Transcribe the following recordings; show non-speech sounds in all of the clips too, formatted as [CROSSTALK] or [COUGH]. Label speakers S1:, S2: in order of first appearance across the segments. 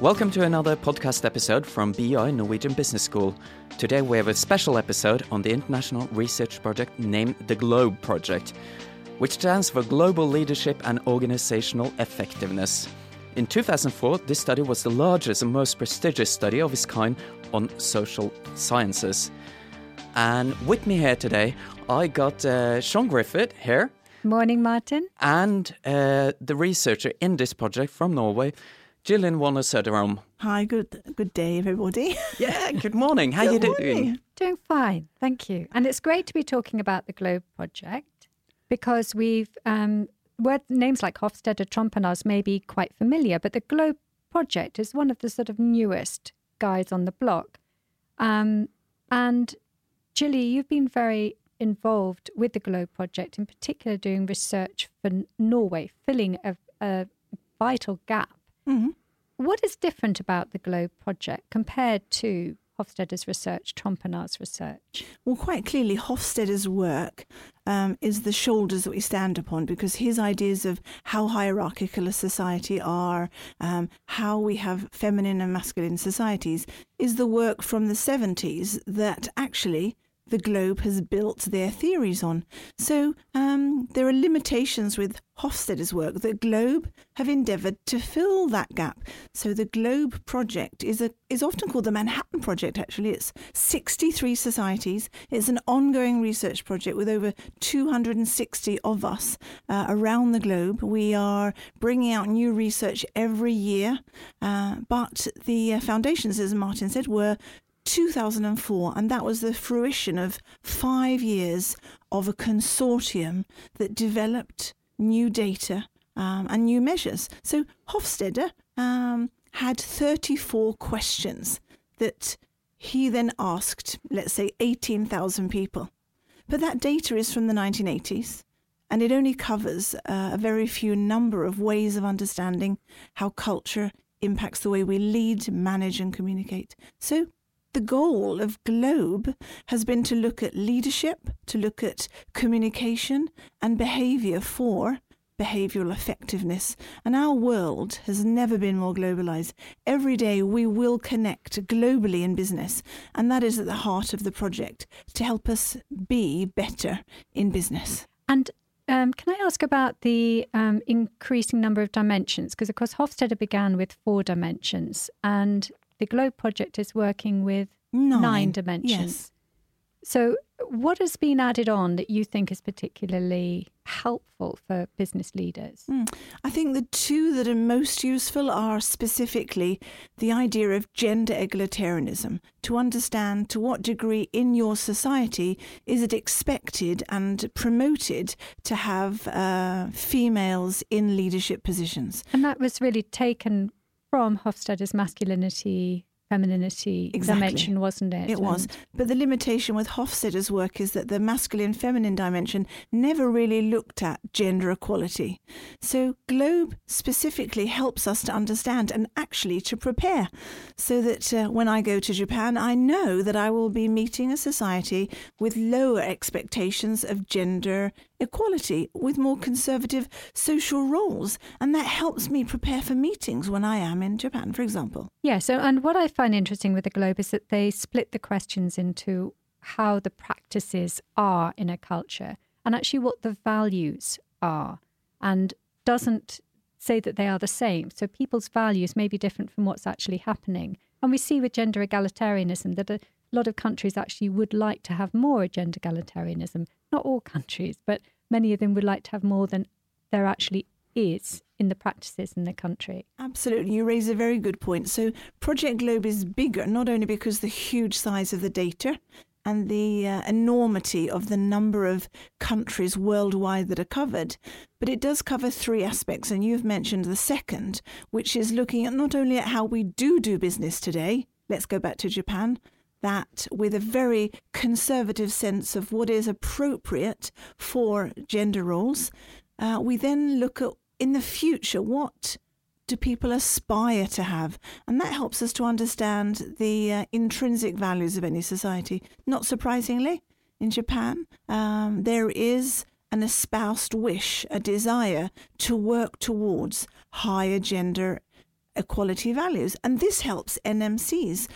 S1: Welcome to another podcast episode from BI Norwegian Business School. Today we have a special episode on the international research project named the GLOBE Project, which stands for Global Leadership and Organizational Effectiveness. In 2004, this study was the largest and most prestigious study of its kind on social sciences. And with me here today, I got uh, Siän Griffith here.
S2: Morning, Martin.
S1: And uh, the researcher in this project from Norway, Gillian Warner Søderholm.
S3: Hi, good good day, everybody. [LAUGHS]
S1: Yeah, good morning. How
S3: Good
S1: you
S3: morning.
S1: doing?
S2: Doing fine, thank you. And it's great to be talking about the Globe Project because we've um, word names like Hofstede, Trompenaars may be quite familiar, but the Globe Project is one of the sort of newest guys on the block. Um, and Gilly, you've been very involved with the Globe Project, in particular doing research for Norway, filling a, a vital gap.
S3: Mhm.
S2: What is different about the Globe Project compared to Hofstede's research, Trompenaars' research?
S3: Well, quite clearly, Hofstede's work um, is the shoulders that we stand upon because his ideas of how hierarchical a society are, um, how we have feminine and masculine societies, is the work from the 70s that actually the globe has built their theories on. So um, there are limitations with Hofstede's work. The Globe have endeavoured to fill that gap. So the Globe project is a is often called the Manhattan Project. Actually, it's 63 societies. It's an ongoing research project with over 260 of us uh, around the globe. We are bringing out new research every year, uh, but the uh, foundations, as Martin said, were 2004, and that was the fruition of five years of a consortium that developed new data um, and new measures. So Hofstede um, had 34 questions that he then asked, let's say, 18,000 people. But that data is from the 1980s. And it only covers uh, a very few number of ways of understanding how culture impacts the way we lead, manage, and communicate. So the goal of Globe has been to look at leadership, to look at communication and behavior for behavioral effectiveness. And our world has never been more globalized. Every day we will connect globally in business. And that is at the heart of the project to help us be better in business.
S2: And um, can I ask about the um, increasing number of dimensions? Because, of course, Hofstede began with four dimensions, and the Globe Project is working with
S3: Nine.
S2: dimensions.
S3: Yes.
S2: So, what has been added on that you think is particularly helpful for business leaders?
S3: Mm. I think the two that are most useful are specifically the idea of gender egalitarianism, to understand to what degree in your society is it expected and promoted to have uh, females in leadership positions.
S2: And that was really taken from Hofstede's masculinity, femininity
S3: Exactly.
S2: dimension, wasn't it?
S3: It was. But the limitation with Hofstede's work is that the masculine feminine dimension never really looked at gender equality. So, Globe specifically helps us to understand and actually to prepare so that uh, when I go to Japan, I know that I will be meeting a society with lower expectations of gender equality, with more conservative social roles. And that helps me prepare for meetings when I am in Japan, for example.
S2: Yeah. So, and what I find interesting with the Globe is that they split the questions into how the practices are in a culture and actually what the values are, and doesn't say that they are the same. So, people's values may be different from what's actually happening. And we see with gender egalitarianism that a lot of countries actually would like to have more gender egalitarianism. Not all countries, but many of them would like to have more than there actually is in the practices in the country.
S3: Absolutely, you raise a very good point. So, Project Globe is bigger not only because the huge size of the data and the uh, enormity of the number of countries worldwide that are covered, but it does cover three aspects. And you've mentioned the second, which is looking at not only at how we do do business today. Let's go back to Japan. That with a very conservative sense of what is appropriate for gender roles, uh, we then look at in the future what do people aspire to have? And that helps us to understand the uh, intrinsic values of any society. Not surprisingly, in Japan, um, there is an espoused wish, a desire to work towards higher gender equality values. And this helps MNCs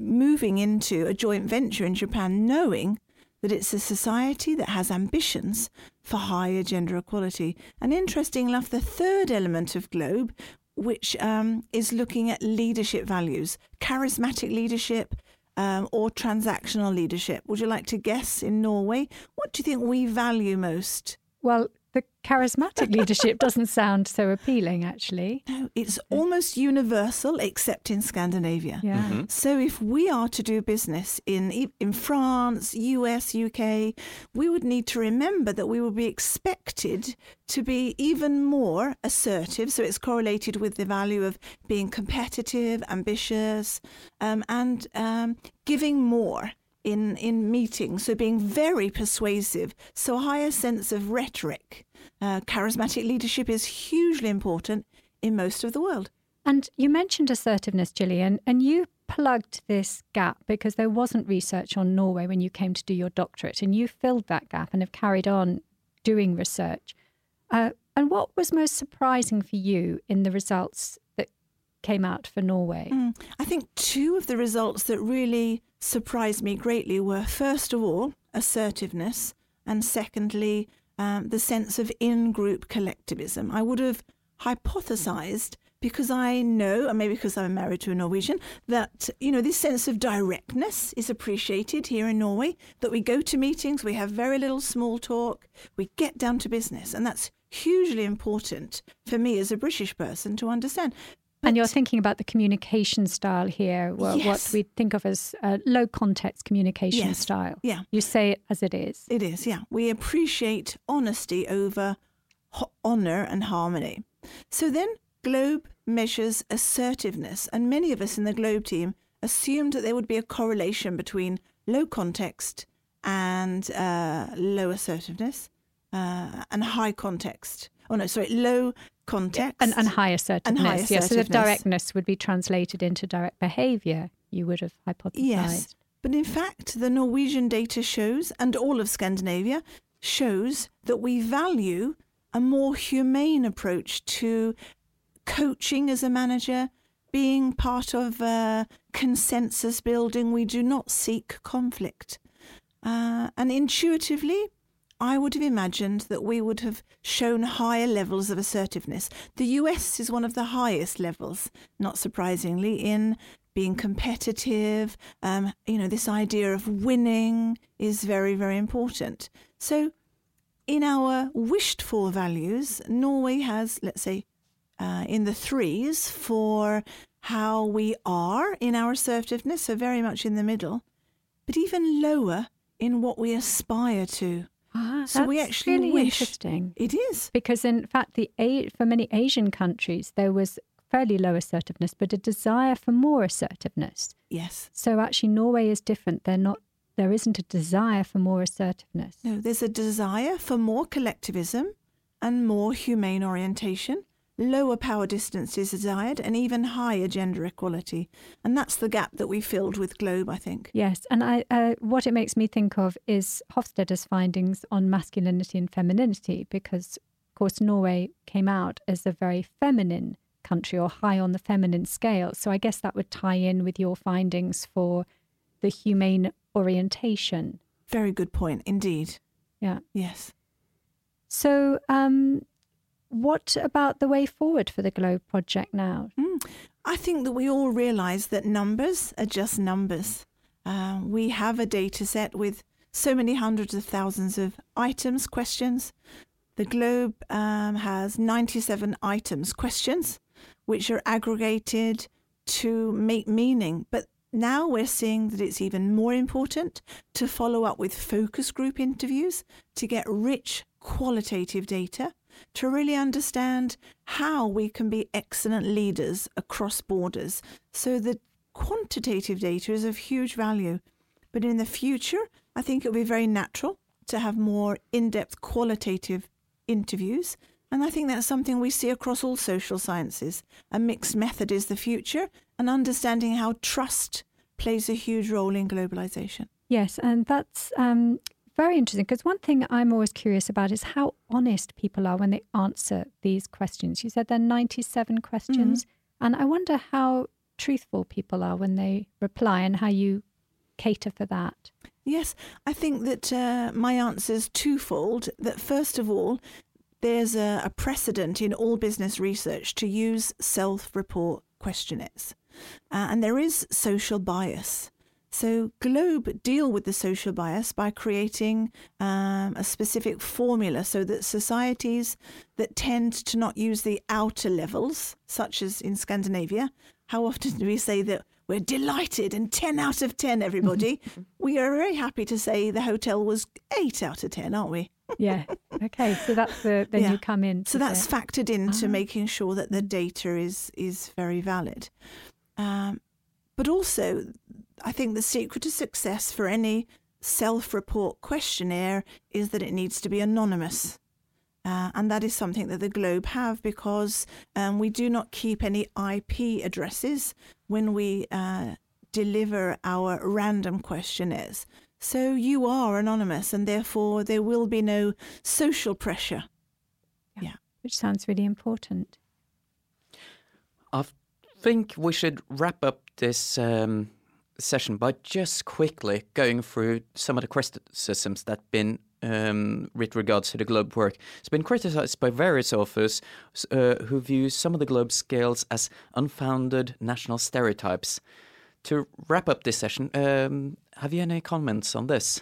S3: moving into a joint venture in Japan, knowing that it's a society that has ambitions for higher gender equality. And interesting enough, the third element of Globe, which um, is looking at leadership values, charismatic leadership, um, or transactional leadership. Would you like to guess in Norway? What do you think we value most?
S2: Well, the charismatic [LAUGHS] leadership doesn't sound so appealing, actually.
S3: No, it's almost universal except in Scandinavia.
S2: Yeah. Mm-hmm.
S3: So if we are to do business in in France, US, UK, we would need to remember that we will be expected to be even more assertive. So it's correlated with the value of being competitive, ambitious, um, and um, giving more in, in meetings, so being very persuasive, so a higher sense of rhetoric. Uh, charismatic leadership is hugely important in most of the world.
S2: And you mentioned assertiveness, Gillian, and you plugged this gap because there wasn't research on Norway when you came to do your doctorate, and you filled that gap and have carried on doing research. Uh, and what was most surprising for you in the results came out for Norway?
S3: Mm, I think two of the results that really surprised me greatly were first of all assertiveness, and secondly, um, the sense of in group collectivism. I would have hypothesized because I know, and maybe because I'm married to a Norwegian, that you know this sense of directness is appreciated here in Norway. That we go to meetings, we have very little small talk, we get down to business, and that's hugely important for me as a British person to understand.
S2: And you're thinking about the communication style here, well, yes. what we think of as a low context communication
S3: yes.
S2: style.
S3: Yeah.
S2: You say it as it is.
S3: It is, yeah. We appreciate honesty over ho- honour and harmony. So then Globe measures assertiveness, and many of us in the Globe team assumed that there would be a correlation between low context and uh, low assertiveness uh, and high context. Oh no, sorry, low context
S2: and, and high assertiveness.
S3: And high
S2: assertiveness. Yes, so if directness would be translated into direct behaviour, you would have hypothesized.
S3: Yes, but in fact, the Norwegian data shows, and all of Scandinavia shows that we value a more humane approach to coaching as a manager, being part of uh, consensus building. We do not seek conflict. Uh, and intuitively, I would have imagined that we would have shown higher levels of assertiveness. The US is one of the highest levels, not surprisingly, in being competitive. Um, you know, this idea of winning is very, very important. So, in our wished for values, Norway has, let's say, uh, in the threes for how we are in our assertiveness, so very much in the middle, but even lower in what we aspire to.
S2: Ah, so we actually really
S3: wish
S2: interesting.
S3: It is
S2: because, in fact, the for many Asian countries there was fairly low assertiveness, but a desire for more assertiveness.
S3: Yes.
S2: So actually, Norway is different. They're not. There isn't a desire for more assertiveness.
S3: No, there's a desire for more collectivism and more humane orientation lower power distance is desired, and even higher gender equality. And that's the gap that we filled with Globe, I think.
S2: Yes, and I, uh, what it makes me think of is Hofstede's findings on masculinity and femininity, because, of course, Norway came out as a very feminine country or high on the feminine scale. So I guess that would tie in with your findings for the humane orientation.
S3: Very good point, indeed.
S2: Yeah.
S3: Yes.
S2: So, um, what about the way forward for the Globe project now?
S3: Mm, I think that we all realise that numbers are just numbers. Uh, we have a data set with so many hundreds of thousands of items, questions. The Globe um, has 97 items, questions, which are aggregated to make meaning. But now we're seeing that it's even more important to follow up with focus group interviews to get rich qualitative data to really understand how we can be excellent leaders across borders. So the quantitative data is of huge value. But in the future, I think it'll be very natural to have more in depth qualitative interviews. And I think that's something we see across all social sciences. A mixed method is the future, and understanding how trust plays a huge role in globalization.
S2: Yes, and that's um, very interesting because one thing I'm always curious about is how honest people are when they answer these questions. You said there are 97 questions. Mm-hmm. And I wonder how truthful people are when they reply and how you cater for that.
S3: Yes, I think that uh, my answer is twofold. That first of all, there's a, a precedent in all business research to use self report questionnaires. Uh, and there is social bias. So Globe deal with the social bias by creating um, a specific formula so that societies that tend to not use the outer levels, such as in Scandinavia, how often do we say that we're delighted and 10 out of 10, everybody? [LAUGHS] we are very happy to say the hotel was 8 out of 10, aren't we?
S2: yeah. Okay. So that's the [LAUGHS] then
S3: Yeah.
S2: you come in.
S3: So that's factored into
S2: Ah.
S3: making sure that the data is is very valid. Um, but also, I think the secret to success for any self-report questionnaire is that it needs to be anonymous. Uh, and that is something that the Globe have because um, we do not keep any IP addresses when we uh, deliver our random questionnaires. So you are anonymous, and therefore there will be no social pressure. Yeah.
S2: Which sounds really important.
S1: I think we should wrap up this um, session by just quickly going through some of the criticisms that have been um, with regards to the globe work. It's been criticized by various authors uh, who view some of the globe scales as unfounded national stereotypes. To wrap up this session, um, have you any comments on this?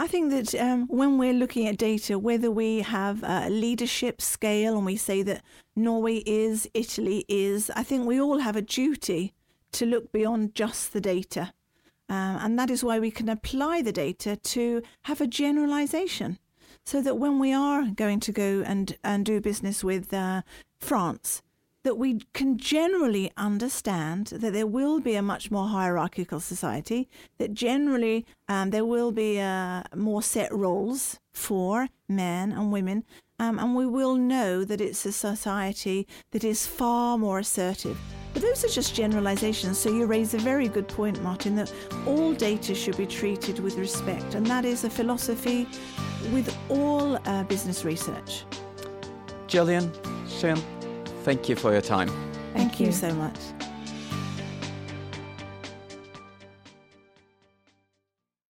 S3: I think that um, when we're looking at data, whether we have a leadership scale and we say that Norway is, Italy is, I think we all have a duty to look beyond just the data. Um, and that is why we can apply the data to have a generalization so that when we are going to go and, and do business with uh, France, that we can generally understand that there will be a much more hierarchical society, that generally um, there will be uh, more set roles for men and women, um, and we will know that it's a society that is far more assertive. But those are just generalizations, so you raise a very good point, Martin, that all data should be treated with respect, and that is a philosophy with all uh, business research.
S1: Gillian, Siän, thank you for your time.
S3: Thank,
S2: Thank
S3: you
S2: you.
S3: so much.